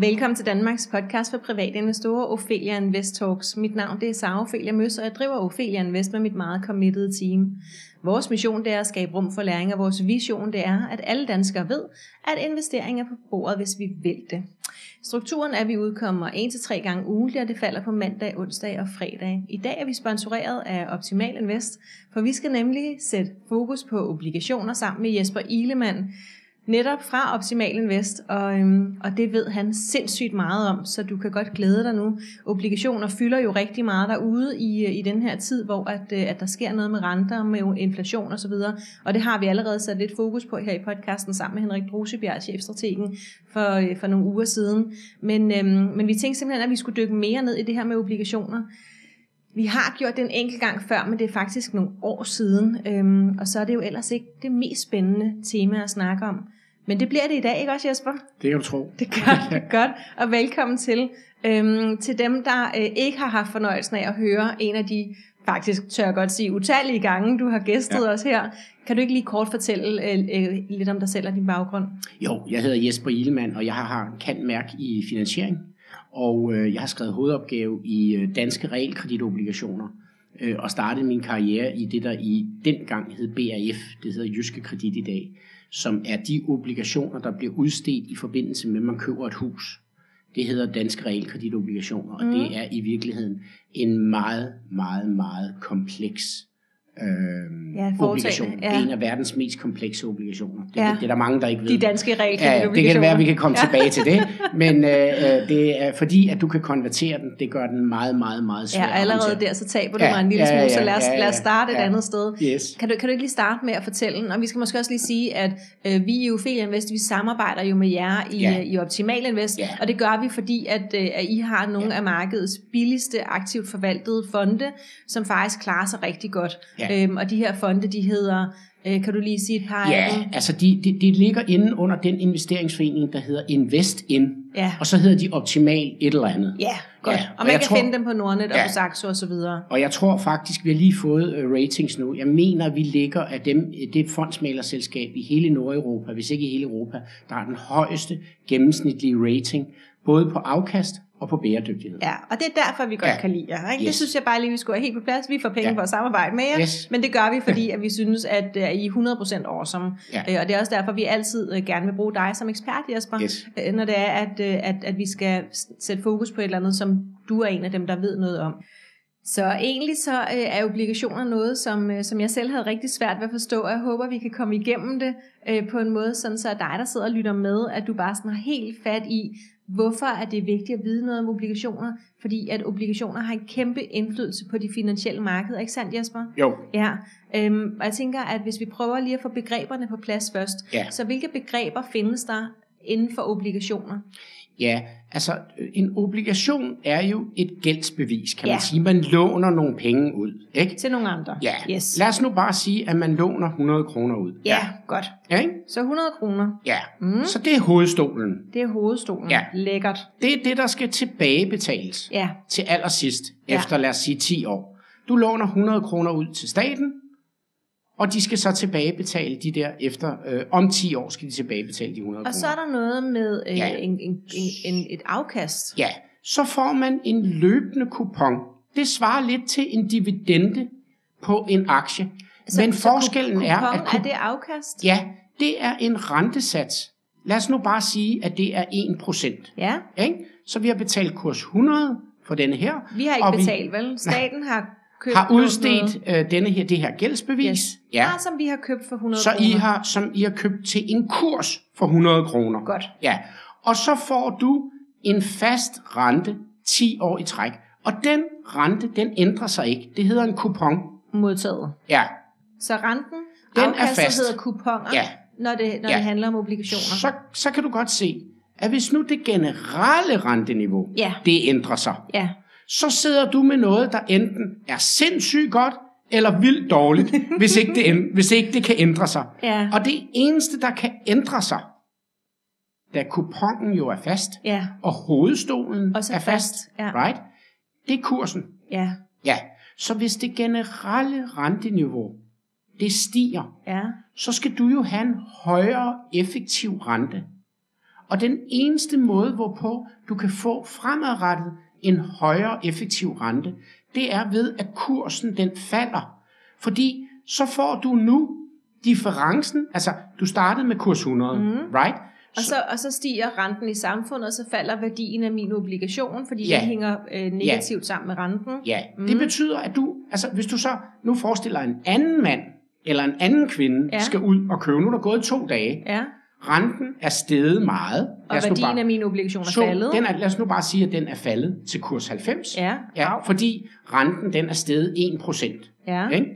Velkommen til Danmarks podcast for private investorer, Ophelia Invest Talks. Mit navn det er Sara Ophelia Møs, og jeg driver Ophelia Invest med mit meget committed team. Vores mission det er at skabe rum for læring, og vores vision det er, at alle danskere ved, at investeringer er på bordet, hvis vi vil det. Strukturen er, at vi udkommer 1-3 gange ugentligt, og det falder på mandag, onsdag og fredag. I dag er vi sponsoreret af Optimal Invest, for vi skal nemlig sætte fokus på obligationer sammen med Jesper Ilemann, netop fra Optimal Invest, og, øhm, og det ved han sindssygt meget om, så du kan godt glæde dig nu. Obligationer fylder jo rigtig meget derude i, øh, i den her tid, hvor at, øh, at der sker noget med renter, med inflation osv., og, og det har vi allerede sat lidt fokus på her i podcasten sammen med Henrik Brusebjerg, chefstrategen, for, øh, for nogle uger siden. Men, øhm, men vi tænkte simpelthen, at vi skulle dykke mere ned i det her med obligationer. Vi har gjort det en enkelt gang før, men det er faktisk nogle år siden, øhm, og så er det jo ellers ikke det mest spændende tema at snakke om. Men det bliver det i dag, ikke også Jesper? Det kan du tro. Det gør det godt, og velkommen til. Øhm, til dem, der øh, ikke har haft fornøjelsen af at høre en af de, faktisk tør jeg godt sige, utallige gange, du har gæstet ja. os her. Kan du ikke lige kort fortælle øh, øh, lidt om dig selv og din baggrund? Jo, jeg hedder Jesper Ilemann, og jeg har kan mærke i finansiering. Og øh, jeg har skrevet hovedopgave i øh, danske realkreditobligationer øh, og startede min karriere i det, der i dengang hed BAF, det hedder Jyske Kredit i dag som er de obligationer, der bliver udstedt i forbindelse med, at man køber et hus. Det hedder danske realkreditobligationer, og mm. det er i virkeligheden en meget, meget, meget kompleks øh, ja, obligation. Ja. En af verdens mest komplekse obligationer. Det, ja. det, det er der mange, der ikke ved. De danske realkreditobligationer. Ja, det kan være, at vi kan komme ja. tilbage til det. Men øh, øh, det er fordi, at du kan konvertere den, det gør den meget, meget, meget svær. Ja, allerede der, så taber du ja, mig en lille smule, ja, ja, så lad os, ja, ja, lad os starte ja, et andet sted. Yes. Kan, du, kan du ikke lige starte med at fortælle? Og vi skal måske også lige sige, at øh, vi i Ophelia Invest, vi samarbejder jo med jer i, ja. i Optimal Invest, ja. og det gør vi, fordi at, øh, at I har nogle ja. af markedets billigste aktivt forvaltede fonde, som faktisk klarer sig rigtig godt. Ja. Øhm, og de her fonde, de hedder, øh, kan du lige sige et par ja, af dem? altså de, de, de ligger inde under den investeringsforening, der hedder Invest In, ja. og så hedder de Optimal et eller andet. Ja, godt. Ja, og, og man kan tror, finde dem på Nordnet og ja, på Saxo og så videre. Og jeg tror faktisk, vi har lige fået uh, ratings nu. Jeg mener, vi ligger af dem, det fondsmalerselskab i hele Nordeuropa, hvis ikke i hele Europa, der har den højeste gennemsnitlige rating, både på afkast og på bæredygtighed. Ja, og det er derfor, vi godt ja. kan lide jer. Ikke? Yes. Det synes jeg bare lige, vi skulle have helt på plads. Vi får penge ja. for at samarbejde med jer, yes. men det gør vi, fordi at vi synes, at uh, I er 100% awesome. Ja. Uh, og det er også derfor, vi altid uh, gerne vil bruge dig som ekspert, Jesper, yes. uh, når det er, at, uh, at, at vi skal sætte fokus på et eller andet, som du er en af dem, der ved noget om. Så egentlig så uh, er obligationer noget, som, uh, som jeg selv havde rigtig svært ved at forstå, og jeg håber, vi kan komme igennem det uh, på en måde, sådan så dig, der sidder og lytter med, at du bare sådan har helt fat i, Hvorfor er det vigtigt at vide noget om obligationer? Fordi at obligationer har en kæmpe indflydelse på de finansielle markeder, ikke sandt Jesper? Jo. Ja, øhm, og jeg tænker, at hvis vi prøver lige at få begreberne på plads først, ja. så hvilke begreber findes der inden for obligationer? Ja, altså en obligation er jo et gældsbevis, kan ja. man sige. Man låner nogle penge ud. Ikke? Til nogle andre. Ja. Yes. Lad os nu bare sige, at man låner 100 kroner ud. Ja, ja. godt. Ja, ikke? Så 100 kroner. Ja, mm. så det er hovedstolen. Det er hovedstolen. Ja. Lækkert. Det er det, der skal tilbagebetales ja. til allersidst, ja. efter lad os sige 10 år. Du låner 100 kroner ud til staten, og de skal så tilbagebetale de der efter, øh, om 10 år skal de tilbagebetale de 100 kroner. Og så er der noget med øh, ja. en, en, en, en, et afkast. Ja, så får man en løbende kupon. Det svarer lidt til en dividende på en aktie. Så, Men forskellen er, at er det afkast? Ja, det er en rentesats. Lad os nu bare sige, at det er 1%. Ja. Ikke? Så vi har betalt kurs 100 for denne her. Vi har ikke betalt, vi, vel? Staten har købt har udstedt øh, denne her, det her gældsbevis. Yes. Ja. ja, som vi har købt for 100 Så I har, som I har købt til en kurs for 100 kroner. Godt. Ja, og så får du en fast rente 10 år i træk. Og den rente, den ændrer sig ikke. Det hedder en kupon. Modtaget. Ja. Så renten, den er fast. hedder kuponer, ja. når, det, når ja. det handler om obligationer. Så, så kan du godt se, at hvis nu det generelle renteniveau, ja. det ændrer sig, ja så sidder du med noget, der enten er sindssygt godt, eller vildt dårligt, hvis, ikke det, hvis ikke det kan ændre sig. Ja. Og det eneste, der kan ændre sig, da kupongen jo er fast, ja. og hovedstolen Også er fast, fast. Ja. right? det er kursen. Ja. Ja, Så hvis det generelle renteniveau, det stiger, Ja. så skal du jo have en højere effektiv rente. Og den eneste måde, hvorpå du kan få fremadrettet en højere effektiv rente, det er ved, at kursen den falder. Fordi så får du nu differencen, altså du startede med kurs 100, mm. right? Og så, og så stiger renten i samfundet, og så falder værdien af min obligation, fordi Ja. den hænger øh, negativt sammen med renten. Ja, det betyder, at du, altså hvis du så nu forestiller en anden mand, eller en anden kvinde, Ja. ja. skal ud og købe, nu er der gået to dage, Ja. Renten er steget meget. Og værdien bare- af min obligation er faldet. den er, lad os nu bare sige, at den er faldet til kurs 90. Ja. ja fordi renten den er steget 1%. Ja. Ikke?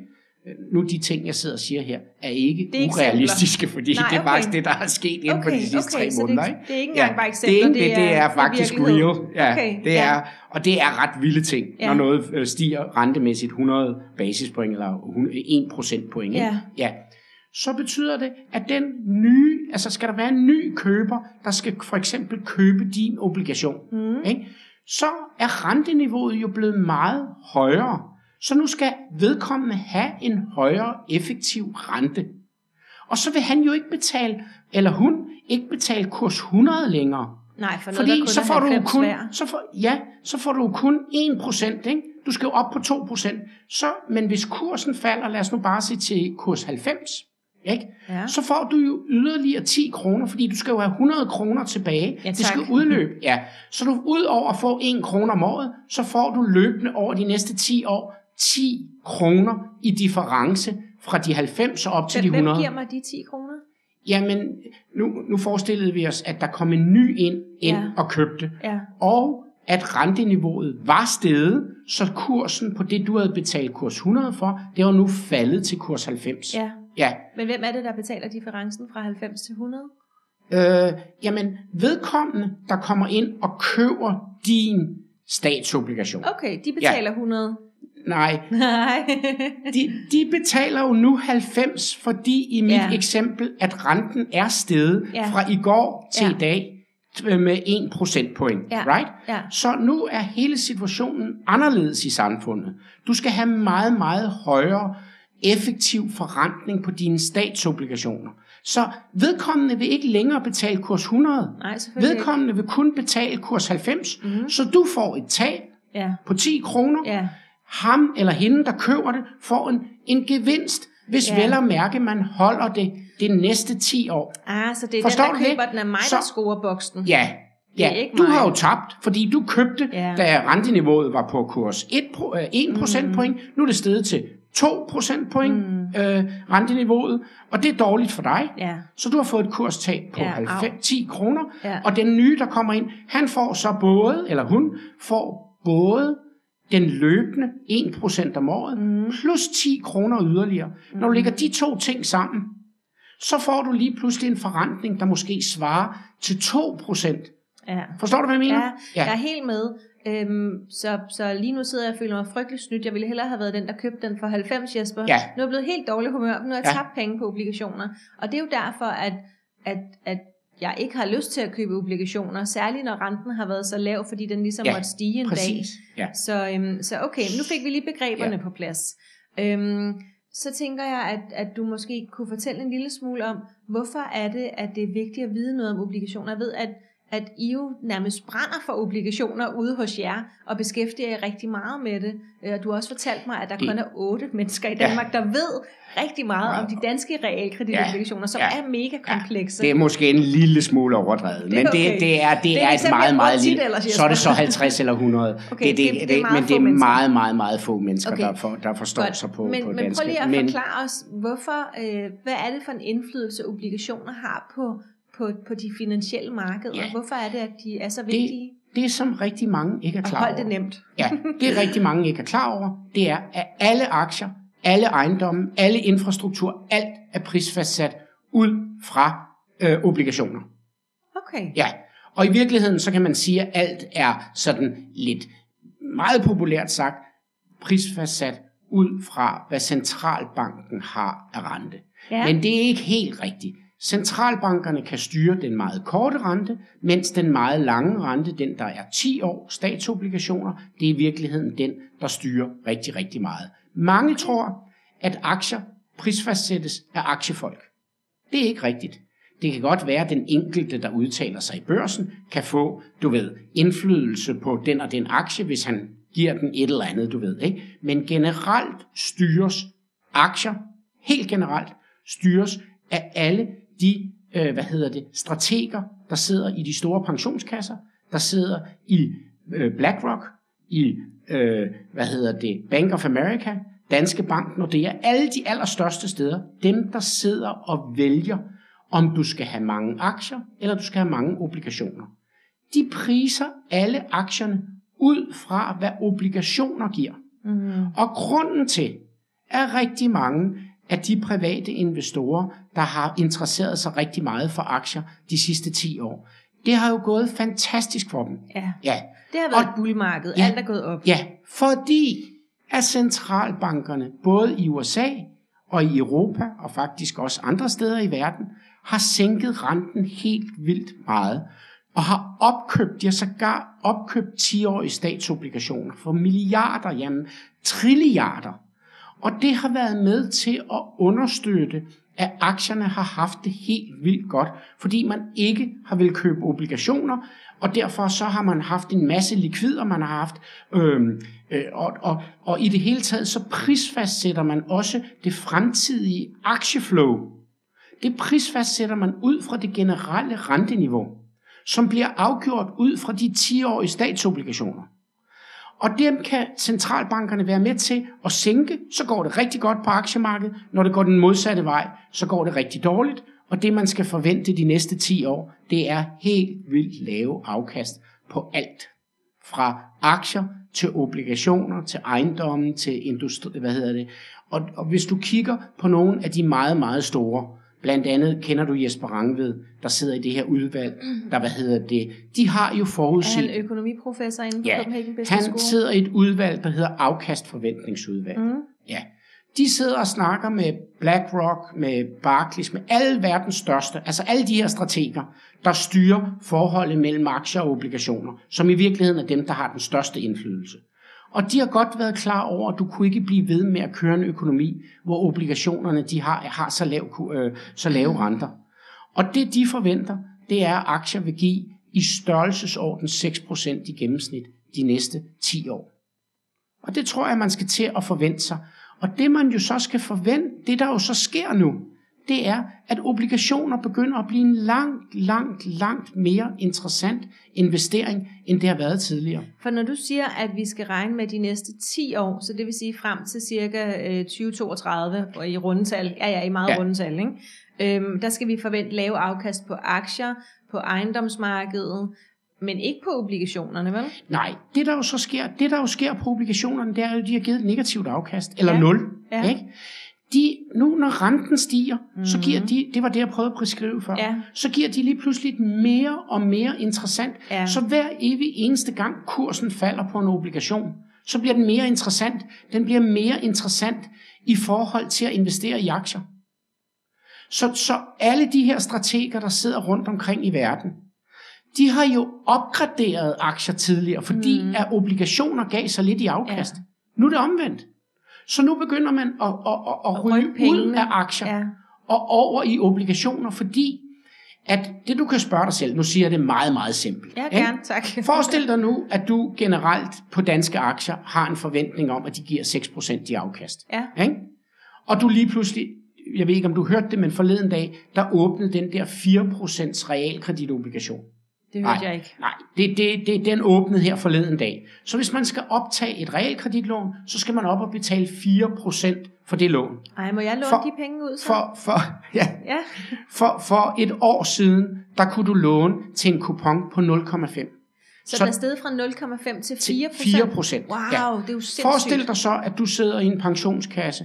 Nu de ting, jeg sidder og siger her, er ikke Det er eksempler. urealistiske, fordi Nej, det er okay. faktisk det, der er sket inden for de sidste okay, tre måneder. det, det er ikke Ja, engang bare det er, eksempler, ikke, det, det er faktisk real. Ja, Okay, det ja. er, og det er ret vilde ting, Ja. når noget øh, stiger rentemæssigt 100 basispoint eller 1 procentpoint. Ja. ja. Så betyder det, at den nye, altså skal der være en ny køber, der skal for eksempel købe din obligation, Mm. ikke? så er renteniveauet jo blevet meget højere. Så nu skal vedkommende have en højere effektiv rente. Og så vil han jo ikke betale, eller hun ikke betale kurs 100 længere. Nej, for noget, Fordi kun så får du jo 90 kun, så får, ja, så får du kun 1%, ikke? Du skal jo op på 2%. Så, men hvis kursen falder, lad os nu bare se til kurs 90, ikke? Ja. så får du jo yderligere 10 kroner, fordi du skal jo have 100 kroner tilbage. Ja, det tak. skal udløbe. Ja. Så du ud over at få 1 kroner om året, så får du løbende over de næste 10 år 10 kroner i difference fra de 90 og op til Hvem, de hvem 100. giver mig de 10 kroner? Jamen, nu, nu forestillede vi os, at der kom en ny ind, ind Ja. og købte, Ja. og at renteniveauet var steget, så kursen på det, du havde betalt kurs 100 for, det var nu faldet til kurs 90. ja. Ja. Men hvem er det, der betaler differencen fra 90 til 100? Øh, jamen, vedkommende, der kommer ind og køber din statsobligation. Okay, de betaler 100. Nej, Nej. de, de betaler jo nu 90, fordi i mit Ja. ja. eksempel, at renten er steget Ja. ja. fra i går til Ja. ja. i dag øh, med 1 procentpoint. Ja. Right? ja. Så nu er hele situationen anderledes i samfundet. Du skal have meget, meget højere effektiv forrentning på dine statsobligationer. Så vedkommende vil ikke længere betale kurs 100. Nej, selvfølgelig ikke. Vedkommende vil kun betale kurs 90, Mhm. mm-hmm. så du får et tab Ja. på 10 kroner. Ja. Ham eller hende, der køber det, får en, en gevinst, hvis Ja. vel at mærke, man holder det de næste 10 år. Ah, så det er Forstår den, der det? køber den af mig, Så- der scorer boksen. Ja, Det ja. du mig. har jo tabt, fordi du købte, Ja. da renteniveauet var på kurs 1, pro- øh, 1 procentpoint. Nu er det steget til 2 procentpoint, Mm. øh, renteniveauet, og det er dårligt for dig. Ja. Så du har fået et kurstab på Ja, ja, au. 90, 10 kroner, Ja. og den nye, der kommer ind, han får så både, eller hun får både den løbende 1% om året, Mm. plus 10 kroner yderligere. Når du lægger de to ting sammen, så får du lige pludselig en forrentning, der måske svarer til 2%. Ja. Forstår du, hvad jeg mener? Ja, jeg er helt med. Øhm, så, så lige nu sidder jeg og føler mig frygtelig snydt. Jeg ville hellere have været den, der købte den for 90, Jesper. Ja. Nu er jeg blevet helt dårlig humør, nu har jeg Ja. tabt penge på obligationer. Og det er jo derfor, at, at, at jeg ikke har lyst til at købe obligationer, særligt når renten har været så lav, fordi den ligesom Ja, måtte stige en Præcis. Ja. dag. Så, øhm, så okay, nu fik vi lige begreberne Ja. på plads. Øhm, så tænker jeg, at, at du måske kunne fortælle en lille smule om, hvorfor er det, at det er vigtigt at vide noget om obligationer. Jeg ved, at, at I jo nærmest brænder for obligationer ude hos jer, og beskæftiger jer rigtig meget med det. Øh, Du har også fortalt mig, at der Det- kun er otte mennesker i Ja. Danmark, der ved rigtig meget om de danske realkreditobligationer, som Ja. er mega komplekse. Det er måske en lille smule overdrevet, Det er men okay. det, det er, det Det er er, et meget, meget lille. ellers, Så er det så Jesper. 50 eller 100. Okay, det, det- det, det det, men det er mennesker. meget, meget, meget få mennesker, Okay. der, for, der forstår Godt. sig på, men, på men dansk. prøv lige at forklare os, hvorfor, øh, hvad er det for en indflydelse, obligationer har på, på, på de finansielle markeder? Ja. Hvorfor er det, at de er så vigtige? det, som rigtig mange ikke er Og klar hold over. det nemt. Ja, det er rigtig mange ikke er klar over. Det er, at alle aktier, alle ejendomme, alle infrastruktur, alt er prisfastsat ud fra øh, obligationer. Okay. Ja, og i virkeligheden så kan man sige, at alt er sådan lidt meget populært sagt prisfastsat ud fra, hvad centralbanken har af rente. Ja. Men det er ikke helt rigtigt. Centralbankerne kan styre den meget korte rente, mens den meget lange rente, den der er 10 år statsobligationer, det er i virkeligheden den, der styrer rigtig, rigtig meget. Mange tror, at aktier prisfastsættes af aktiefolk. Det er ikke rigtigt. Det kan godt være, at den enkelte, der udtaler sig i børsen, kan få, du ved, indflydelse på den og den aktie, hvis han giver den et eller andet, du ved. Ikke? Men generelt styres aktier, helt generelt, styres af alle de, øh, hvad hedder det, strateger, der sidder i de store pensionskasser, der sidder i øh, BlackRock, i, øh, hvad hedder det, Bank of America, Danske Bank, Nordea, alle de allerstørste steder, dem der sidder og vælger, om du skal have mange aktier, eller du skal have mange obligationer. De priser alle aktierne ud fra, hvad obligationer giver. Mm. Og grunden til, at rigtig mange af de private investorer, der har interesseret sig rigtig meget for aktier de sidste 10 år, det har jo gået fantastisk for dem. Ja, ja. det har været og, et bullmarked. Ja, Alt er gået op. Ja, fordi at centralbankerne, både i USA og i Europa, og faktisk også andre steder i verden, har sænket renten helt vildt meget, og har opkøbt, de har sågar opkøbt 10-årige statsobligationer for milliarder, jamen trilliarder. Og det har været med til at understøtte, at aktierne har haft det helt vildt godt, fordi man ikke har vil købe obligationer, og derfor så har man haft en masse likvider, man har haft, øh, øh, og, og, og i det hele taget så prisfastsætter man også det fremtidige aktieflow. Det prisfastsætter man ud fra det generelle renteniveau, som bliver afgjort ud fra de 10-årige statsobligationer. Og dem kan centralbankerne være med til at sænke, så går det rigtig godt på aktiemarkedet. Når det går den modsatte vej, så går det rigtig dårligt. Og det man skal forvente de næste 10 år, det er helt vildt lave afkast på alt. Fra aktier til obligationer, til ejendomme, til industri, hvad hedder det. Og, og hvis du kigger på nogle af de meget, meget store, Blandt andet kender du Jesper Rangved, der sidder i det her udvalg, mm. der hvad hedder det, de har jo forudset... Er han økonomiprofessor inden på ja, Copenhagen Business han sidder i et udvalg, der hedder afkastforventningsudvalg. Mm. Ja, de sidder og snakker med BlackRock, med Barclays, med alle verdens største, altså alle de her strateger, der styrer forholdet mellem aktier og obligationer, som i virkeligheden er dem, der har den største indflydelse. Og de har godt været klar over, at du kunne ikke blive ved med at køre en økonomi, hvor obligationerne de har, har så, lav, øh, så lave renter. Og det de forventer, det er, at aktier vil give i størrelsesorden 6% i gennemsnit de næste 10 år. Og det tror jeg, man skal til at forvente sig. Og det man jo så skal forvente, det der jo så sker nu, det er, at obligationer begynder at blive en langt, langt, langt mere interessant investering, end det har været tidligere. For når du siger, at vi skal regne med de næste 10 år, så det vil sige frem til cirka 2032 og i rundetal, ja ja, i meget ja. rundetal, ikke? Øhm, der skal vi forvente lave afkast på aktier, på ejendomsmarkedet, men ikke på obligationerne, vel? Nej, det der jo så sker, det der jo sker på obligationerne, det er jo, at de har givet et negativt afkast, eller ja. nul. Ja. Ikke? De, nu når renten stiger, mm-hmm. så giver mhm. de, det var det jeg prøvede at beskrive før, ja. så giver de lige pludselig mere og mere interessant. Ja. Så hver evig eneste gang kursen falder på en obligation, så bliver den mere interessant. Den bliver mere interessant i forhold til at investere i aktier. Så, så alle de her strateger, der sidder rundt omkring i verden, de har jo opgraderet aktier tidligere, fordi mm. at obligationer gav sig lidt i afkast. Ja. Nu er det omvendt. Så nu begynder man at, at, at, at ryge ud af aktier ja. og over i obligationer, fordi at det du kan spørge dig selv, nu siger jeg det meget, meget simpelt. Ja, gerne, tak. Forestil dig nu, at du generelt på danske aktier har en forventning om, at de giver 6% i afkast. Ja. Ikke? Og du lige pludselig, jeg ved ikke om du hørte det, men forleden dag, der åbnede den der 4% realkreditobligation. Det hørte nej, jeg ikke. Nej, det, det, det, den åbnede her forleden dag. Så hvis man skal optage et realkreditlån, så skal man op og betale 4% for det lån. Ej, må jeg låne for, de penge ud så? For, for, ja, ja. for, for et år siden, der kunne du låne til en kupon på 0,5. Så, så den er steget fra 0,5 til 4% 4 procent. Wow, ja. det er jo sindssygt. Forestil dig så, at du sidder i en pensionskasse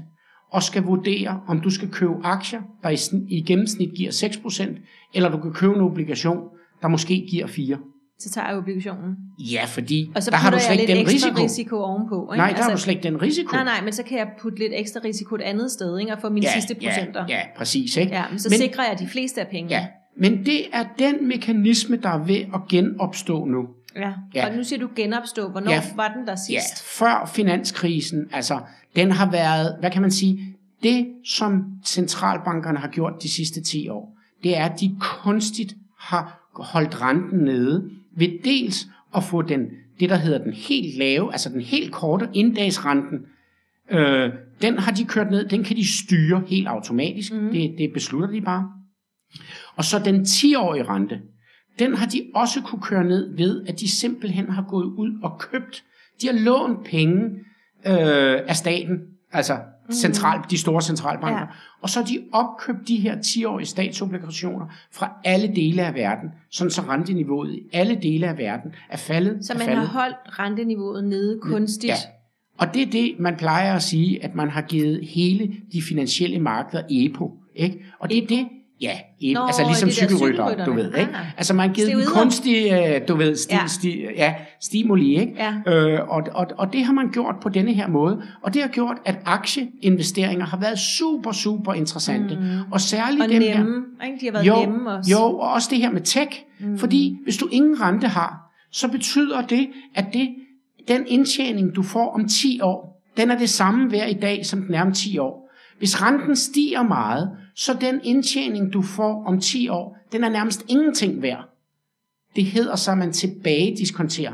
og skal vurdere, om du skal købe aktier, der i, i gennemsnit giver 6 procent, eller du kan købe en obligation, der måske giver 4. så tager jeg obligationen. Ja, fordi Og så der har du slet ikke den risiko. risiko ovenpå. Ikke? Nej, der har du slet ikke den risiko. Nej, nej, men så kan jeg putte lidt ekstra risiko et andet sted, ikke? og få mine ja, sidste procenter. Ja, ja, præcis. Ikke? ja men så men, sikrer jeg de fleste af pengene. Ja, men det er den mekanisme, der er ved at genopstå nu. ja. Ja. Og nu siger du genopstå. Hvornår Ja. var den der Ja, sidst? før finanskrisen, altså den har været, hvad kan man sige, det som centralbankerne har gjort de sidste 10 år, det er, at de kunstigt har holdt renten nede ved dels at få den, det der hedder den helt lave, altså den helt korte inddagsrenten, øh, den har de kørt ned, den kan de styre helt automatisk, mm. det, det beslutter de bare. Og så den 10-årige rente, den har de også kunne køre ned ved, at de simpelthen har gået ud og købt. De har lånt penge øh, af staten, altså central, de store centralbanker, Ja. og så har de opkøbt de her 10-årige statsobligationer fra alle dele af verden, sådan så renteniveauet i alle dele af verden er faldet. Så man faldet. har holdt renteniveauet nede kunstigt. Ja. Og det er det, man plejer at sige, at man har givet hele de finansielle markeder EPO. Ikke? Og det er det, ja, EPO, Nå, altså ligesom cykelrytter, du ved. Ikke? Ah. Altså man har givet dem Steroider. kunstig, øh, du ved, sti, Ja. Sti, ja, stimuli. Ikke? Ja. Øh, og, og, og det har man gjort på denne her måde. Og det har gjort, at aktieinvesteringer har været super, super interessante. Mm. Og særligt Og dem her, nemme. Ikke? De har været jo, nemme også. Jo, og også det her med tech. Mm. Fordi hvis du ingen rente har, så betyder det, at det, den indtjening, du får om 10 år, den er det samme værd i dag, som den er om 10 år. Hvis renten stiger meget, så den indtjening, du får om 10 år, den er nærmest ingenting værd. Det hedder så, at man tilbagediskonterer.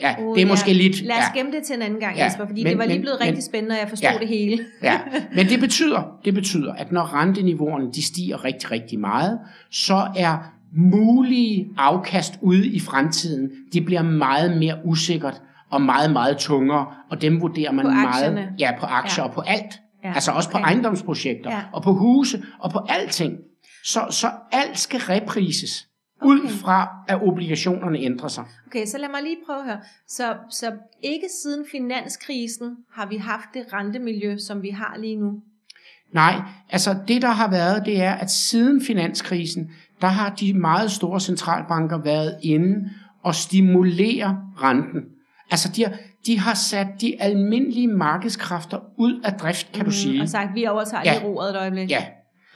Ja, Uh, det er måske ja. lidt... Lad os ja. gemme det til en anden gang, Ja, Jesper, fordi men- det var lige blevet men- rigtig spændende, og jeg forstod Ja. det hele. Ja, men det betyder, det betyder, at når renteniveauerne de stiger rigtig, rigtig meget, så er mulige afkast ude i fremtiden, de bliver meget mere usikkert og meget, meget tungere, og dem vurderer man På meget ja, på aktier Ja. og på alt. Ja, Altså også på okay. ejendomsprojekter Ja. og på huse og på alting. Så, så alt skal reprises ud Okay. fra, at obligationerne ændrer sig. Okay, så lad mig lige prøve at høre. Så, så ikke siden finanskrisen har vi haft det rentemiljø, som vi har lige nu. Nej, altså det der har været, det er, at siden finanskrisen, der har de meget store centralbanker været inde og stimulere renten. Altså de har, de har sat de almindelige markedskræfter ud af drift, kan du sige. Mm, Og sagt, vi overtager Ja. lige roret et øjeblik. Ja,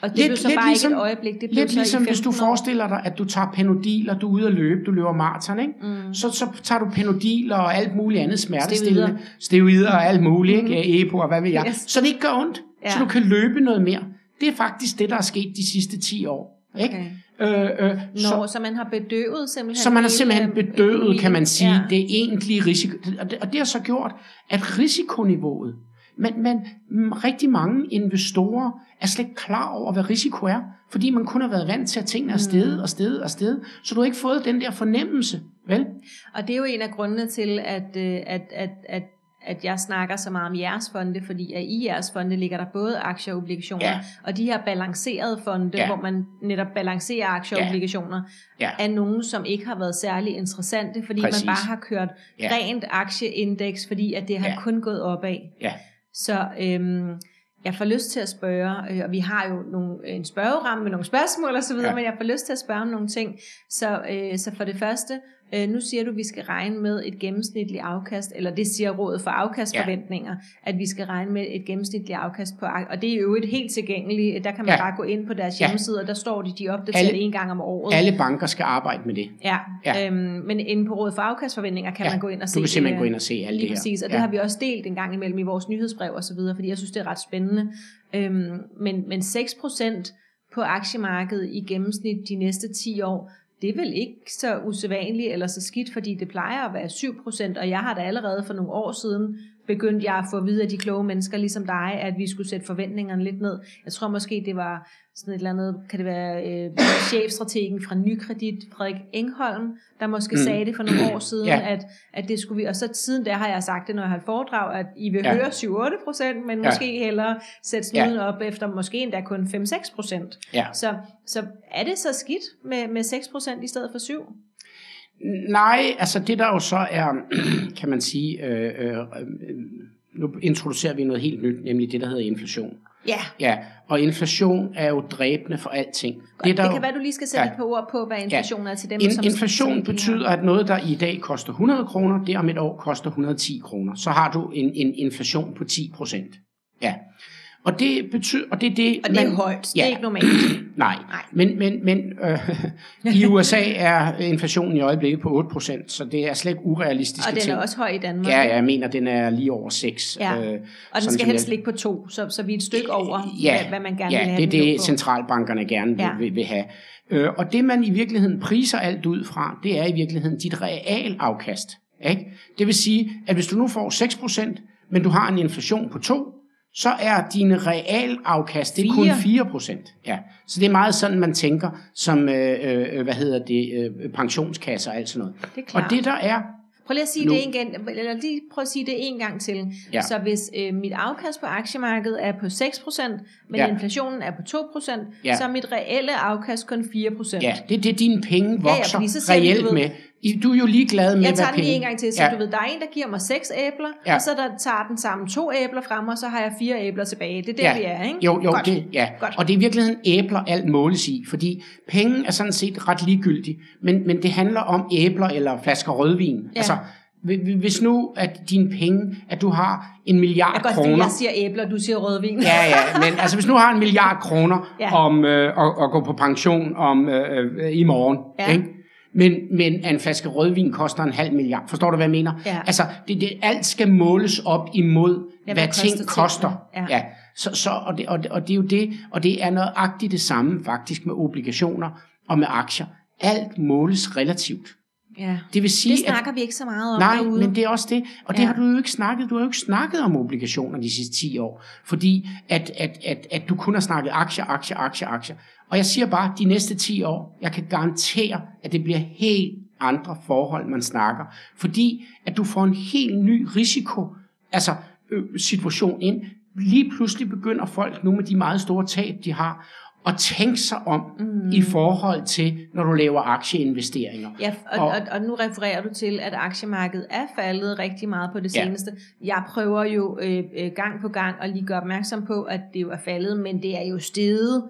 Og det Lidt- blev så lidt bare ligesom- ikke et øjeblik. Det blev lidt så ligesom hvis du 15 år. forestiller dig, at du tager Panodil, og du er ude at løbe, du løber maraton, ikke? Mm. Så, så tager du Panodil og alt muligt andet smertestillende, Steroider. og alt muligt, ikke? EPO og hvad ved jeg, Yes. så det ikke gør ondt, Ja. så du kan løbe noget mere. Det er faktisk det, der er sket de sidste 10 år. Ikke? Okay. Øh, øh, Nå, så, så man har bedøvet simpelthen så man har simpelthen bedøvet, hele- kan man sige, Ja. det egentlige risiko. Og det, og det har så gjort, at risikoniveauet, men, men mm, rigtig mange investorer er slet ikke klar over, hvad risiko er, fordi man kun har været vant til, at tingene er Mm. stedet og stedet og stedet, så du har ikke fået den der fornemmelse, vel? Og det er jo en af grundene til, at, øh, at, at, at, at jeg snakker så meget om jeres fonde, fordi at i jeres fonde ligger der både aktier og obligationer, Ja. og de her balancerede fonde, Ja. hvor man netop balancerer aktier og Ja. obligationer, Ja. er nogen, som ikke har været særlig interessante, fordi Præcis. man bare har kørt Ja. rent aktieindeks, fordi at det har Ja. kun gået opad. Ja. Så øhm, jeg får lyst til at spørge, øh, og vi har jo nogle, en spørgeramme med nogle spørgsmål og så videre, Ja. men jeg får lyst til at spørge om nogle ting. Så, øh, så for det første, øh, nu siger du, at vi skal regne med et gennemsnitligt afkast, eller det siger rådet for afkastforventninger, at vi skal regne med et gennemsnitligt afkast på og det er jo et helt tilgængeligt, der kan man Ja. bare gå ind på deres Ja. hjemmeside, og der står de, de opdaterer Alle- det en gang om året. Alle banker skal arbejde med det. Ja, Ja. Øhm, men inde på rådet for afkastforventninger kan Ja, man gå ind og se Du kan simpelthen det, gå ind og se alt det her. præcis, og det ja. har vi også delt en gang imellem i vores nyhedsbrev og så videre, fordi jeg synes, det er ret spændende. Øhm, men, men 6% på aktiemarkedet i gennemsnit de næste 10 år, det er vel ikke så usædvanligt eller så skidt, fordi det plejer at være 7%, og jeg har da allerede for nogle år siden begyndt jeg at få at vide af de kloge mennesker ligesom dig, at vi skulle sætte forventningerne lidt ned. Jeg tror måske, det var sådan et eller andet, kan det være øh, chefstrategen fra Nykredit, Frederik Engholm, der måske Mm. sagde det for nogle år siden, Ja. at, at det skulle vi, og så siden der har jeg sagt det, når jeg har foredrag, at I vil Ja. høre 7-8 procent, men ja. måske hellere sætte snuden ja. op efter måske endda kun 5-6 procent. Ja. Så, så er det så skidt med, med 6 procent i stedet for 7? Nej, altså det der jo så er, kan man sige, øh, øh, øh, nu introducerer vi noget helt nyt, nemlig det, der hedder inflation. Ja, Ja, og inflation er jo dræbende for alting. godt. Det, der det jo- kan være, du lige skal sætte Ja. et par ord på, hvad inflation er til dem, In, som inflation betyder, at noget, der i dag koster 100 kroner, det om et år koster 110 kroner. Så har du en, en inflation på 10 procent. Ja. Og det betyder, og det er det, Og det er man- højt, det Ja. er ikke normalt. Nej, Nej. men, men, men øh, i USA er inflationen i øjeblikket på 8 procent, så det er slet ikke urealistisk. Og den er også høj i Danmark. Ja, ja, jeg mener, den er lige over 6. Ja. Og den sådan skal helst jeg- ligge på to, så, så vi er et stykke over, ja, hvad, hvad man gerne ja, vil have det er det, på. centralbankerne gerne vil, Ja. vil, vil have. Øh, og det, man i virkeligheden priser alt ud fra, det er i virkeligheden dit realafkast. Ikke? Det vil sige, at hvis du nu får 6%, men du har en inflation på 2, så er dine realafkast det er kun Fire. 4%. Ja. Så det er meget sådan, man tænker som, øh, øh, hvad hedder det, øh, pensionskasser og alt sådan noget. Det er klart. Og det der er, Prøv lige at sige Nu- det igen, eller lige prøv at sige det en gang til. Ja. Så hvis øh, mit afkast på aktiemarkedet er på 6%, men Ja. inflationen er på 2%, Ja. så er mit reelle afkast kun 4%. ja, det er det, dine penge ja, vokser siger vi, reelt med. I- Du er jo ligeglad med, Jeg tager den lige en gang til, så Ja. du ved, der er en, der giver mig seks æbler, Ja. og så der tager den sammen to æbler frem, og så har jeg fire æbler tilbage. Det er der, vi er, ikke? Jo, jo, Godt. det, ja. Godt. Og det er i virkeligheden æbler, alt måles i, fordi penge er sådan set ret ligegyldigt, men, men det handler om æbler eller flasker rødvin. Ja. Altså, hvi- hvi- hvis nu at dine penge, at du har en milliard Jeg godt kroner, jeg siger æbler, du siger rødvin. Ja, ja, men altså hvis nu har en milliard kroner Ja. ja. om øh, at, at gå på pension om øh, øh, i morgen, Ja. ikke? Men, men en flaske rødvin koster en halv milliard. Forstår du, hvad jeg mener? Ja. Altså, det, det, alt skal måles op imod, Ja, hvad hvad, ting koster koster. Ja. Ja. Så, så, og, det, og, det, og det er jo det, og det er nøjagtigt det samme faktisk med obligationer og med aktier. Alt måles relativt. Ja. Det vil sige, Det snakker vi ikke så meget om Nej, derude. men det er også det. Og det Ja. har du jo ikke snakket. Du har jo ikke snakket om obligationer de sidste 10 år. Fordi at, at, at, at du kun har snakket aktier, aktier, aktier, aktier. Og jeg siger bare, de næste 10 år, jeg kan garantere, at det bliver helt andre forhold, man snakker. Fordi at du får en helt ny risiko, altså øh, situation ind. Lige pludselig begynder folk nu med de meget store tab, de har, at tænke sig om mm. i forhold til, når du laver aktieinvesteringer. Ja, og, og, Og- nu refererer du til, at aktiemarkedet er faldet rigtig meget på det Ja. seneste. Jeg prøver jo øh, øh, gang på gang at lige gøre opmærksom på, at det jo er faldet, men det er jo steget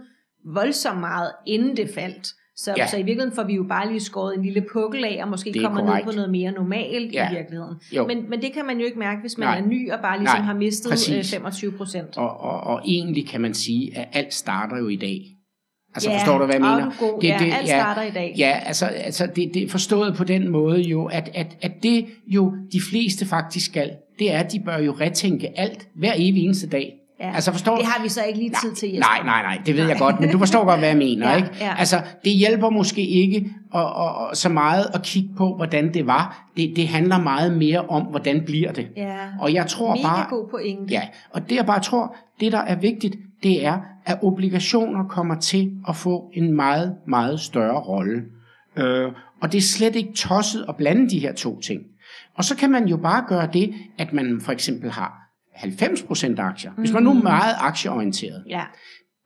voldsomt meget, inden det faldt. Så, ja. Ja. så i virkeligheden får vi jo bare lige skåret en lille pukkel af, og måske Det er kommer ned korrekt. på noget mere normalt Ja. i virkeligheden. Jo. Men, men det kan man jo ikke mærke, hvis man Nej. er ny og bare ligesom Nej, har mistet øh, præcis. 25 procent. Og, og, og egentlig kan man sige, at alt starter jo i dag. Altså Ja, forstår du, hvad jeg mener? er god. Ja, alt starter i dag. Ja, altså, altså det, det er forstået på den måde jo, at, at, at det jo de fleste faktisk skal, det er, at de bør jo retænke alt hver evig eneste dag. Ja. Altså forstår Det har vi så ikke lige tid til, Jesper. Nej, nej, nej, det ved jeg godt, men du forstår godt, hvad jeg mener, Ja, ikke? ja. Altså, det hjælper måske ikke at, at, at, så meget at kigge på, hvordan det var. Det, det handler meget mere om, hvordan bliver det. Ja. Og jeg tror Mega bare, god pointe. Ja, og det jeg bare tror, det der er vigtigt, det er, at obligationer kommer til at få en meget, meget større rolle. Øh, og det er slet ikke tosset at blande de her to ting. Og så kan man jo bare gøre det, at man for eksempel har 90% aktier. Hvis man nu er meget aktieorienteret. Ja.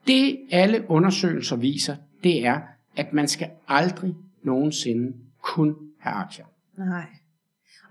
Det alle undersøgelser viser, det er, at man skal aldrig nogensinde kun have aktier. Nej.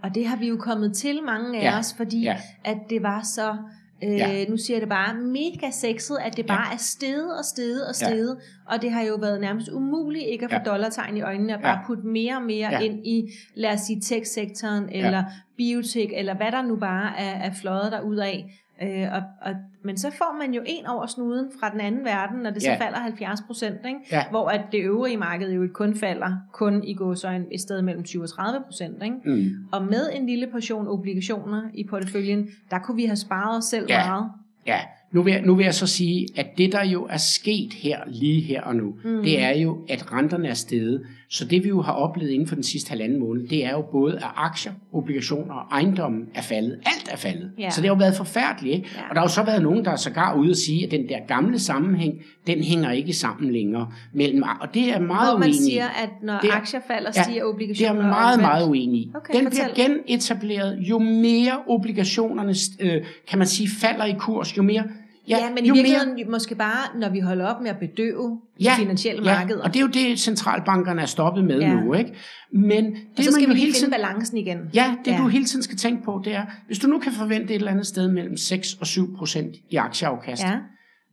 Og det har vi jo kommet til, mange af Ja, os, fordi ja. at det var så, øh, Ja. nu siger jeg det bare, mega sexet, at det Ja. bare er steget og steget og steget. Og det har jo været nærmest umuligt ikke at få Ja. dollartegn i øjnene, og bare Ja. putte mere og mere Ja. ind i, lad os sige, tech-sektoren, eller biotek, eller hvad der nu bare er, er fløjet derudad. Øh, og, og, men så får man jo en over snuden fra den anden verden, når det så Ja. falder 70 procent? Ja. hvor at det øvrige marked jo kun falder, kun i gåsøjne et sted mellem 20 og 30 procent. Mm. Og med en lille portion obligationer i porteføljen, der kunne vi have sparet os selv Ja. meget. Ja, nu vil, jeg, nu vil jeg så sige, at det der jo er sket her, lige her og nu, Mm. det er jo, at renterne er steget. Så det vi jo har oplevet inden for den sidste halvanden måned, det er jo både, at aktier, obligationer og ejendommen er faldet. Alt er faldet. Ja. Så det har jo været forfærdeligt. Ikke? Ja. Og der har jo så været nogen, der er sågar ude og sige, at den der gamle sammenhæng, den hænger ikke sammen længere. Mellem, og det er meget Hvor man uenig siger, at når Det er- aktier falder, Ja, stiger Det er obligationer. meget, meget uenig. Okay, Den fortæl. bliver genetableret, jo mere obligationerne, øh, kan man sige, falder i kurs, jo mere... Ja, ja men i virkeligheden mere, måske bare, når vi holder op med at bedøve ja, finansielle ja, markeder. og det er jo det, centralbankerne er stoppet med Ja. nu, ikke? Men det, og så skal man vi jo hele finde tiden, balancen igen. Ja, det ja. du hele tiden skal tænke på, det er, hvis du nu kan forvente et eller andet sted mellem 6 og 7 procent i aktieafkast, Ja.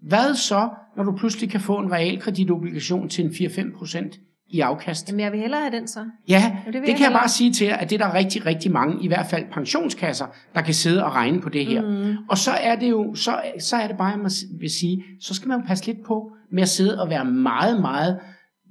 Hvad så, når du pludselig kan få en realkreditobligation til en 4-5 procent i afkast? Jamen, jeg vil hellere have den så. Ja, det vil det, jeg det kan jeg hellere. bare sige til jer, at det er der rigtig, rigtig mange, i hvert fald pensionskasser, der kan sidde og regne på det her. Mm. Og så er det jo, så, så er det bare, jeg må s- vil sige, så skal man passe lidt på med at sidde og være meget, meget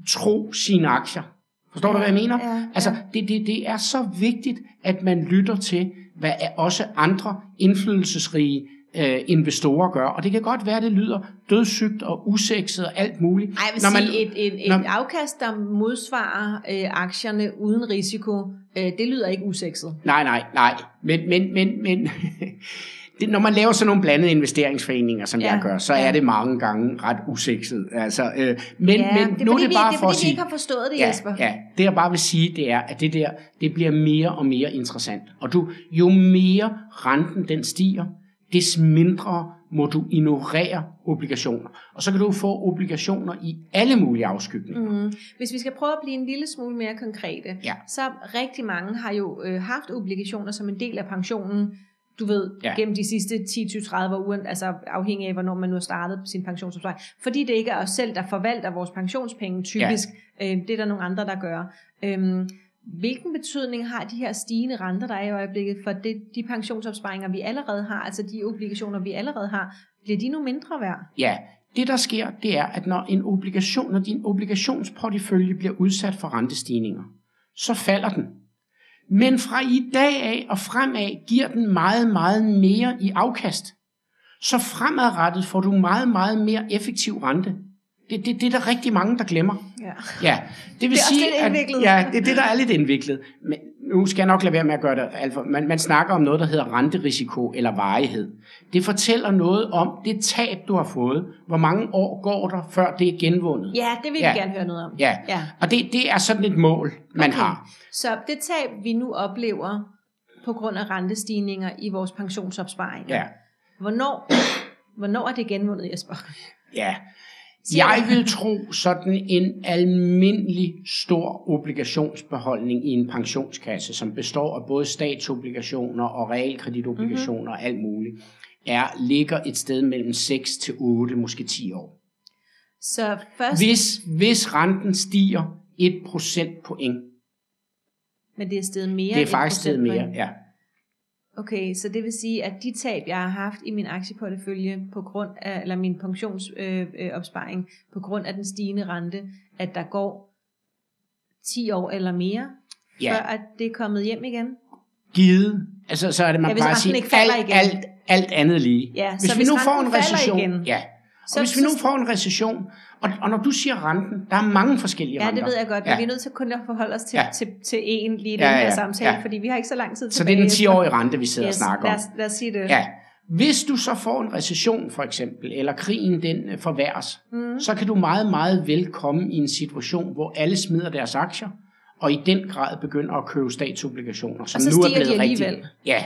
tro sine aktier. Forstår du, hvad jeg mener? Ja, ja. Altså, det, det, det er så vigtigt, at man lytter til, hvad er også andre indflydelsesrige øh, investorer gør. Og det kan godt være, at det lyder dødssygt og usekset og alt muligt. Ej, jeg vil Når man- sige, et, et, et når- afkast, der modsvarer øh, aktierne uden risiko, øh, det lyder ikke usekset. Nej, nej, nej. Men, men, men, men det, når man laver sådan nogle blandede investeringsforeninger, som Ja, jeg gør, så ja. er det mange gange ret usekset. Altså, øh, men, Ja, men det er nu er det vi, bare det er for at vi sige... ikke har forstået det, ja, Jesper. ja, det jeg bare vil sige, det er, at det der, det bliver mere og mere interessant. Og du, jo mere renten den stiger, des mindre må du ignorere obligationer. Og så kan du få obligationer i alle mulige afskygninger. Mm. Hvis vi skal prøve at blive en lille smule mere konkrete, Ja. så rigtig mange har jo øh, haft obligationer som en del af pensionen, du ved, Ja. gennem de sidste 10-30 år, altså afhængig af, hvornår man nu har startet sin pensionsopsparing. Fordi det ikke er os selv, der forvalter vores pensionspenge typisk. Ja. Øh, det er der nogle andre, der gør. Øhm, hvilken betydning har de her stigende renter, der er i øjeblikket, for det, de pensionsopsparinger, vi allerede har, altså de obligationer, vi allerede har, bliver de nu mindre værd? Ja, det der sker, det er, at når en obligation, når din obligationsportefølje bliver udsat for rentestigninger, så falder den. Men fra i dag af og fremad giver den meget, meget mere i afkast. Så fremadrettet får du meget, meget mere effektiv rente. Det, det, det er der rigtig mange, der glemmer. Ja. Ja, det vil Det er også sige, lidt indviklet. At, ja, det er det, der er lidt indviklet. Men nu skal jeg nok lade være med at gøre det alt for. Man, man snakker om noget, der hedder renterisiko eller varighed. Det fortæller noget om det tab, du har fået. Hvor mange år går der, før det er genvundet? ja, det vil Ja. vi gerne høre noget om. Ja. ja. Og det, det er sådan et mål, man Okay. har. Så det tab, vi nu oplever på grund af rentestigninger i vores pensionsopsparinger, Ja. hvornår, hvornår er det genvundet, Jesper? ja. Jeg vil tro sådan en almindelig stor obligationsbeholdning i en pensionskasse, som består af både statsobligationer og realkreditobligationer Mhm. og alt muligt, er, ligger et sted mellem 6 til 8, måske 10 år. Så først, Hvis, hvis renten stiger 1 procentpoint, men det er stedet mere det er faktisk stedet mere, ja. Okay, så det vil sige, at de tab, jeg har haft i min aktieportefølje på grund af, eller min pensionsopsparing, øh, øh, på grund af den stigende rente, at der går 10 år eller mere, Ja. før at det er kommet hjem igen? Givet, altså så er det, man Ja, bare siger, alt, igen. alt, alt andet lige. Ja, hvis så vi hvis nu får en recession, igen, ja, så- hvis vi nu så- får en recession, og, og når du siger renten, der er mange forskellige Ja, renter. det ved jeg godt, men Ja. vi er nødt til kun at forholde os til, Ja. ja. til, til en lige i den Ja, her ja, samtale, ja. fordi vi har ikke så lang tid Så tilbage. det er den 10-årige rente, vi sidder yes, og snakker lad om. os, lad os sige det. Ja. Hvis du så får en recession for eksempel, eller krigen den øh, forværres, Mm. så kan du meget, meget vel komme i en situation, hvor alle smider deres aktier, og i den grad begynder at købe statsobligationer, som så nu er blevet rigtig... alligevel. Ja,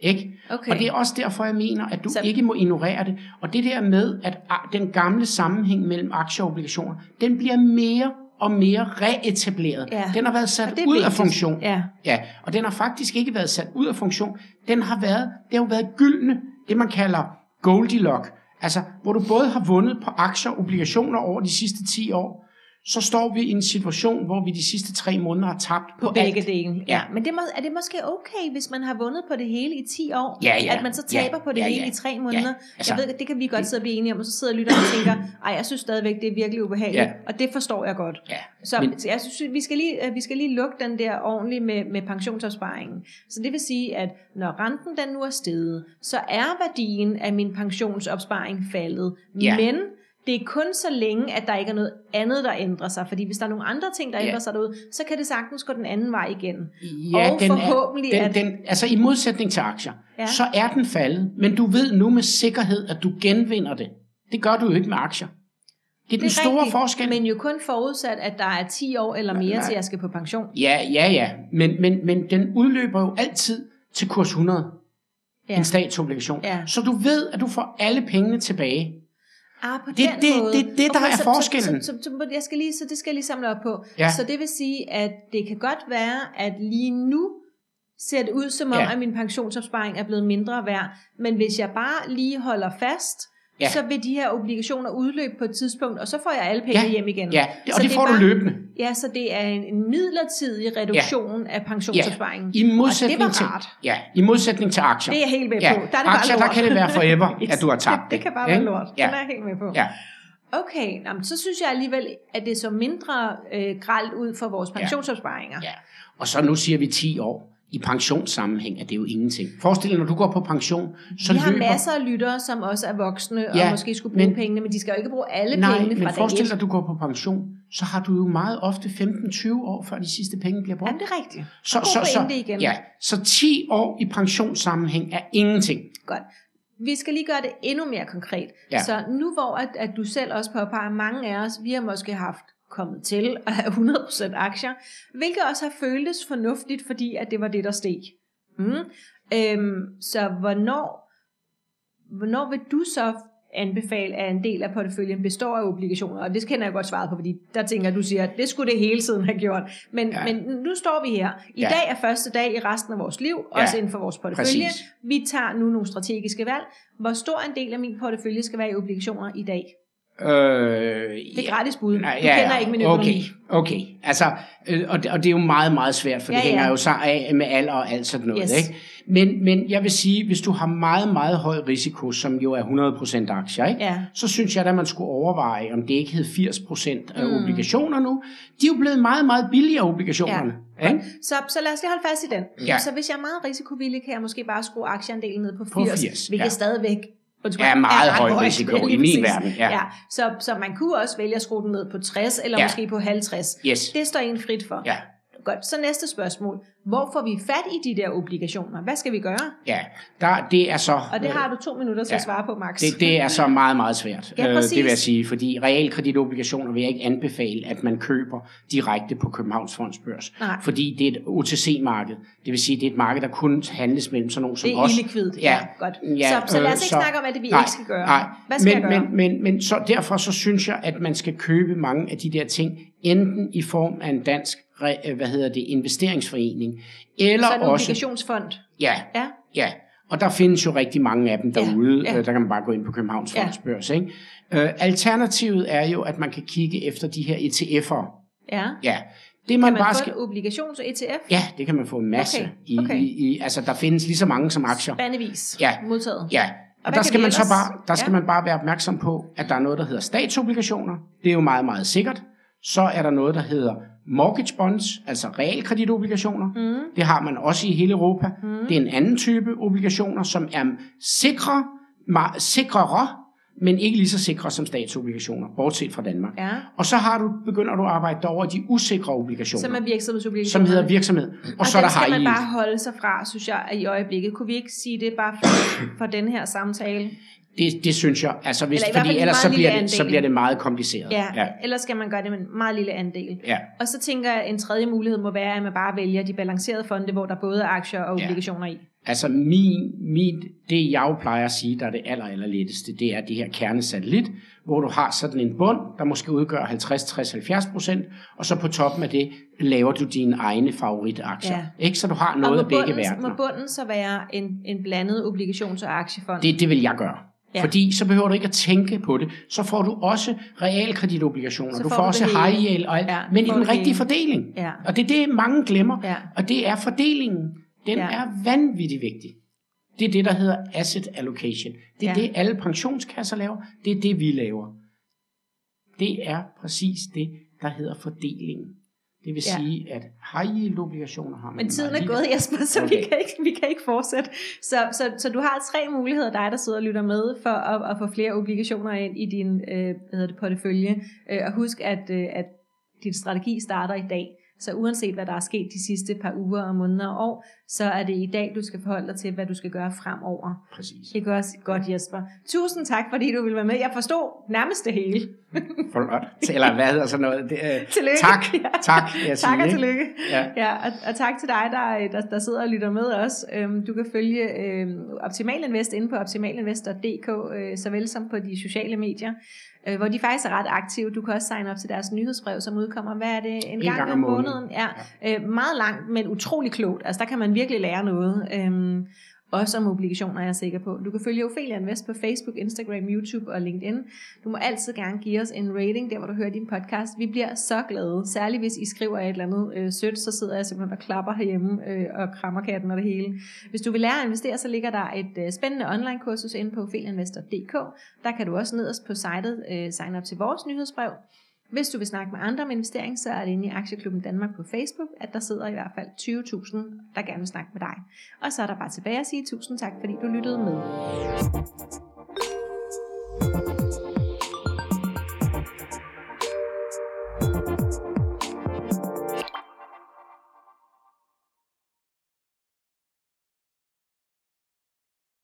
ikke? Okay. Og det er også derfor, jeg mener, at du Så- ikke må ignorere det. Og det der med, at den gamle sammenhæng mellem aktier og obligationer, den bliver mere og mere reetableret. Ja. Den har været sat ud af vigtigt. funktion. Ja. Ja, og den har faktisk ikke været sat ud af funktion. Den har været, det har jo været gyldne, det man kalder Goldilocks. Altså, hvor du både har vundet på aktier og obligationer over de sidste 10 år, så står vi i en situation, hvor vi de sidste tre måneder har tabt på, På begge alt. dele. Ja. Ja. Men det må, er det måske okay, hvis man har vundet på det hele i 10 år? Ja, ja. At man så Ja, taber på det ja, hele ja. i 3 måneder? Ja, altså- jeg ved, det kan vi godt sidde og blive enige om, og så sidder lytteren og tænker, ej, jeg synes stadigvæk, det er virkelig ubehageligt. Ja. Og det forstår jeg godt. Ja, Så, men- jeg synes, vi skal, lige, øh, vi skal lige lukke den der ordentligt med, med pensionsopsparingen. Så det vil sige, at når renten den nu er steget, så er værdien af min pensionsopsparing faldet. Ja. Men det er kun så længe, at der ikke er noget andet, der ændrer sig. Fordi hvis der er nogle andre ting, der Ja. ændrer sig derude, så kan det sagtens gå den anden vej igen. Ja, Og den forhåbentlig er, at- den, den, altså i modsætning til aktier, Ja. ja. så er den faldet, men du ved nu med sikkerhed, at du genvinder det. Det gør du jo ikke med aktier. Det er den Det er store rigtigt, forskel. Men jo kun forudsat, at der er 10 år eller mere, Nej. til jeg skal på pension. Ja, ja, ja. Men, men, men den udløber jo altid til kurs 100. Ja. En statsobligation. Ja. Så du ved, at du får alle pengene tilbage. Ah, på Det- den det- måde. det er det, der er så, forskellen. Så, så, så, så, jeg skal lige, så det skal jeg lige samle op på. Ja. Så det vil sige, at det kan godt være, at lige nu ser det ud som om, Ja. at min pensionsopsparing er blevet mindre værd. Men hvis jeg bare lige holder fast Ja. så vil de her obligationer udløbe på et tidspunkt, og så får jeg alle penge Ja. hjem igen. Ja, og Så det det er får du bare- løbende. Ja, så det er en, en midlertidig reduktion af pensionsopsparingen. I modsætning og det til, var rart. ja, i modsætning til aktier. Det er jeg helt med ja, på. Der er det aktier, bare der lort. kan det være forever, Yes. at du har tabt det. det. Kan bare ikke? være lort. Ja. Den er jeg helt med på. Ja. Okay, nå, men så synes jeg alligevel, at det så mindre øh, gralt ud for vores pensionsopsparinger. Ja. Og så nu siger vi 10 år. I pensionssammenhæng er det jo ingenting. Forestil dig, når du går på pension, så vi har løber... masser af lyttere, som også er voksne og Ja, måske skulle bruge men- pengene, men de skal jo ikke bruge alle Nej, pengene men fra dag forestil dig, at du går på pension, så har du jo meget ofte 15-20 år, før de sidste penge bliver brugt. Jamen, det er rigtigt. så, så, så, pointe igen. ja, så 10 år i pensionssammenhæng er ingenting. Godt. Vi skal lige gøre det endnu mere konkret. Ja. Så nu hvor at, at du selv også påpeger, mange af os, vi har måske haft kommet til at have 100% aktier, hvilket også har føltes fornuftigt, fordi at det var det, der steg. Mm. Øhm, så hvornår, hvornår vil du så anbefale, at en del af porteføljen består af obligationer? Og det kender jeg godt svaret på, fordi der tænker du siger, at det skulle det hele tiden have gjort. Men, Ja. ja. men nu står vi her. I Ja. dag er første dag i resten af vores liv, Ja. også inden for vores portefølje. Præcis. Vi tager nu nogle strategiske valg. Hvor stor en del af min portefølje skal være i obligationer i dag? Øh, Det er gratis bud. Du kender ikke min økonomi. Okay, okay. Altså, øh, og, det, og det er jo meget, meget svært, for Ja, det hænger ja. jo så af med alder og alt sådan noget. Yes. Ikke? Men, men jeg vil sige, hvis du har meget, meget høj risiko, som jo er 100% aktier, ikke? Ja. så synes jeg, at man skulle overveje, om det ikke hed 80% af Mm. obligationer nu. De er jo blevet meget, meget billigere, obligationerne. Ja. Ikke? Så, så lad os lige holde fast i den. Ja. Så hvis jeg er meget risikovillig, kan jeg måske bare skrue aktieandelen ned på 80, På 80, hvilket ja. stadigvæk undskyld, Er meget høj risiko i min verden, ja. ja. Så, så man kunne også vælge at skrue den ned på 60, eller Ja. måske på 50. Yes. Det står en frit for. Ja. Godt, så næste spørgsmål. Hvor får vi fat i de der obligationer? Hvad skal vi gøre? Ja, der, det er så... Og det har du to minutter til ja. at svare på, Max. Det, det er så meget, meget svært. Ja, Øh, præcis. det vil jeg sige, fordi realkreditobligationer vil jeg ikke anbefale, at man køber direkte på Københavns Fondsbørs. Nej. Fordi det er et OTC-marked. Det vil sige, det er et marked, der kun handles mellem sådan nogle som det er os. illikvidt. Ja, godt. Ja, så, så lad os øh, ikke så- snakke om, at det vi nej, ikke skal gøre. Nej, Hvad skal men, jeg gøre? Men, men, men så derfor så synes jeg, at man skal købe mange af de der ting, enten i form af en dansk øh, hvad hedder det, investeringsforening, eller så en også... obligationsfond. Ja, Ja. Ja, og der findes jo rigtig mange af dem derude. ja. Ja, Der kan man bare gå ind på Københavns Ja. Fondsbørs. Ikke? Øh, alternativet er jo, at man kan kigge efter de her ETF'er. Ja. Ja, det man, Kan man bare få skal... en obligations-ETF? Ja, det kan man få en masse. Okay, I, okay. I, i, altså, der findes lige så mange som aktier. Bandevis. Ja. Modtaget. Ja, Og og der skal man så bare, der skal Ja. man bare være opmærksom på, at der er noget, der hedder statsobligationer. Det er jo meget, meget sikkert. Så er der noget, der hedder mortgage bonds, altså realkreditobligationer. Mm. Det har man også i hele Europa. Mm. Det er en anden type obligationer, som er sikre, ma- sikrere, men ikke lige så sikre som statsobligationer, bortset fra Danmark. Ja. Og så har du, begynder du at arbejde over de usikre obligationer, Som er som, virksomhedsobligationer. som hedder virksomhed. Og, Og så er der skal high man yield. bare holde sig fra, synes jeg, i øjeblikket. Kunne vi ikke sige det bare for, for den her samtale? Det, det synes jeg, altså hvis, Eller fordi ellers så bliver, det, så bliver det meget kompliceret. Ja, ja. ja. ellers skal man gøre det med en meget lille andel. ja. Og så tænker jeg, at en tredje mulighed må være, at man bare vælger de balancerede fonde, hvor der både er aktier og Ja. obligationer i. Altså min, min, det jeg jo plejer at sige, der er det aller, aller letteste, det er det her kernesatellit, hvor du har sådan en bund, der måske udgør 50, 60, 70 procent, og så på toppen af det laver du dine egne favoritaktier. Ja. Ikke? Så du har Og noget af begge verdener. må bunden så være en, en blandet obligations- og aktiefond? Det, det vil jeg gøre. Ja. Fordi så behøver du ikke at tænke på det. Så får du også realkreditobligationer. Så Du får får du også high yield, og alt, Ja, men i får den rigtige fordeling. Ja. Og det er det, mange glemmer. Ja. Og det er fordelingen. Den Ja. er vanvittigt vigtig. Det er det, der hedder asset allocation. Det er ja. det, alle pensionskasser laver. Det er det, vi laver. Det er præcis det, der hedder fordelingen. Det vil Ja. sige, at high yield obligationer har man Men tiden er gået, Jesper, så okay. vi, kan ikke, vi kan ikke fortsætte. Så, så, så du har tre muligheder, dig der sidder og lytter med, for at, at få flere obligationer ind i din øh, hvad hedder det, portefølje. Øh, og husk, at, øh, at din strategi starter i dag. Så uanset hvad der er sket de sidste par uger og måneder og år, så er det i dag, du skal forholde dig til, hvad du skal gøre fremover. Præcis. Det gør også godt, Jesper. Tusind tak, fordi du ville være med. Jeg forstod nærmest det hele. Flot. Eller hvad hedder sådan noget? Det, øh, Tillykke. Tak, Ja. tak. Jeg Tak og tillykke. Ja. Ja, og, og tak til dig, der, der, der sidder og lytter med os. Øhm, du kan følge øhm, Optimal Invest inde på optimalinvest.dk, øh, såvel som på de sociale medier, øh, hvor de faktisk er ret aktive. Du kan også signe op til deres nyhedsbrev, som udkommer, hvad er det, en, gang, om måneden. Ja, øh, meget langt, men utrolig klogt. Altså, der kan man virkelig lære noget. Øhm, også om obligationer, er jeg sikker på. Du kan følge Ophelia Invest på Facebook, Instagram, YouTube og LinkedIn. Du må altid gerne give os en rating, der hvor du hører din podcast. Vi bliver så glade, særligt hvis I skriver et eller andet øh, sødt, så sidder jeg simpelthen og klapper herhjemme øh, og krammer katten og det hele. Hvis du vil lære at investere, så ligger der et øh, spændende online kursus inde på ophelianvestor.dk. Der kan du også nederst på sitet øh, signe op til vores nyhedsbrev. Hvis du vil snakke med andre om investering, så er det inde i Aktieklubben Danmark på Facebook, at der sidder i hvert fald 20.000, der gerne vil snakke med dig. Og så er der bare tilbage at sige tusind tak, fordi du lyttede med. thank you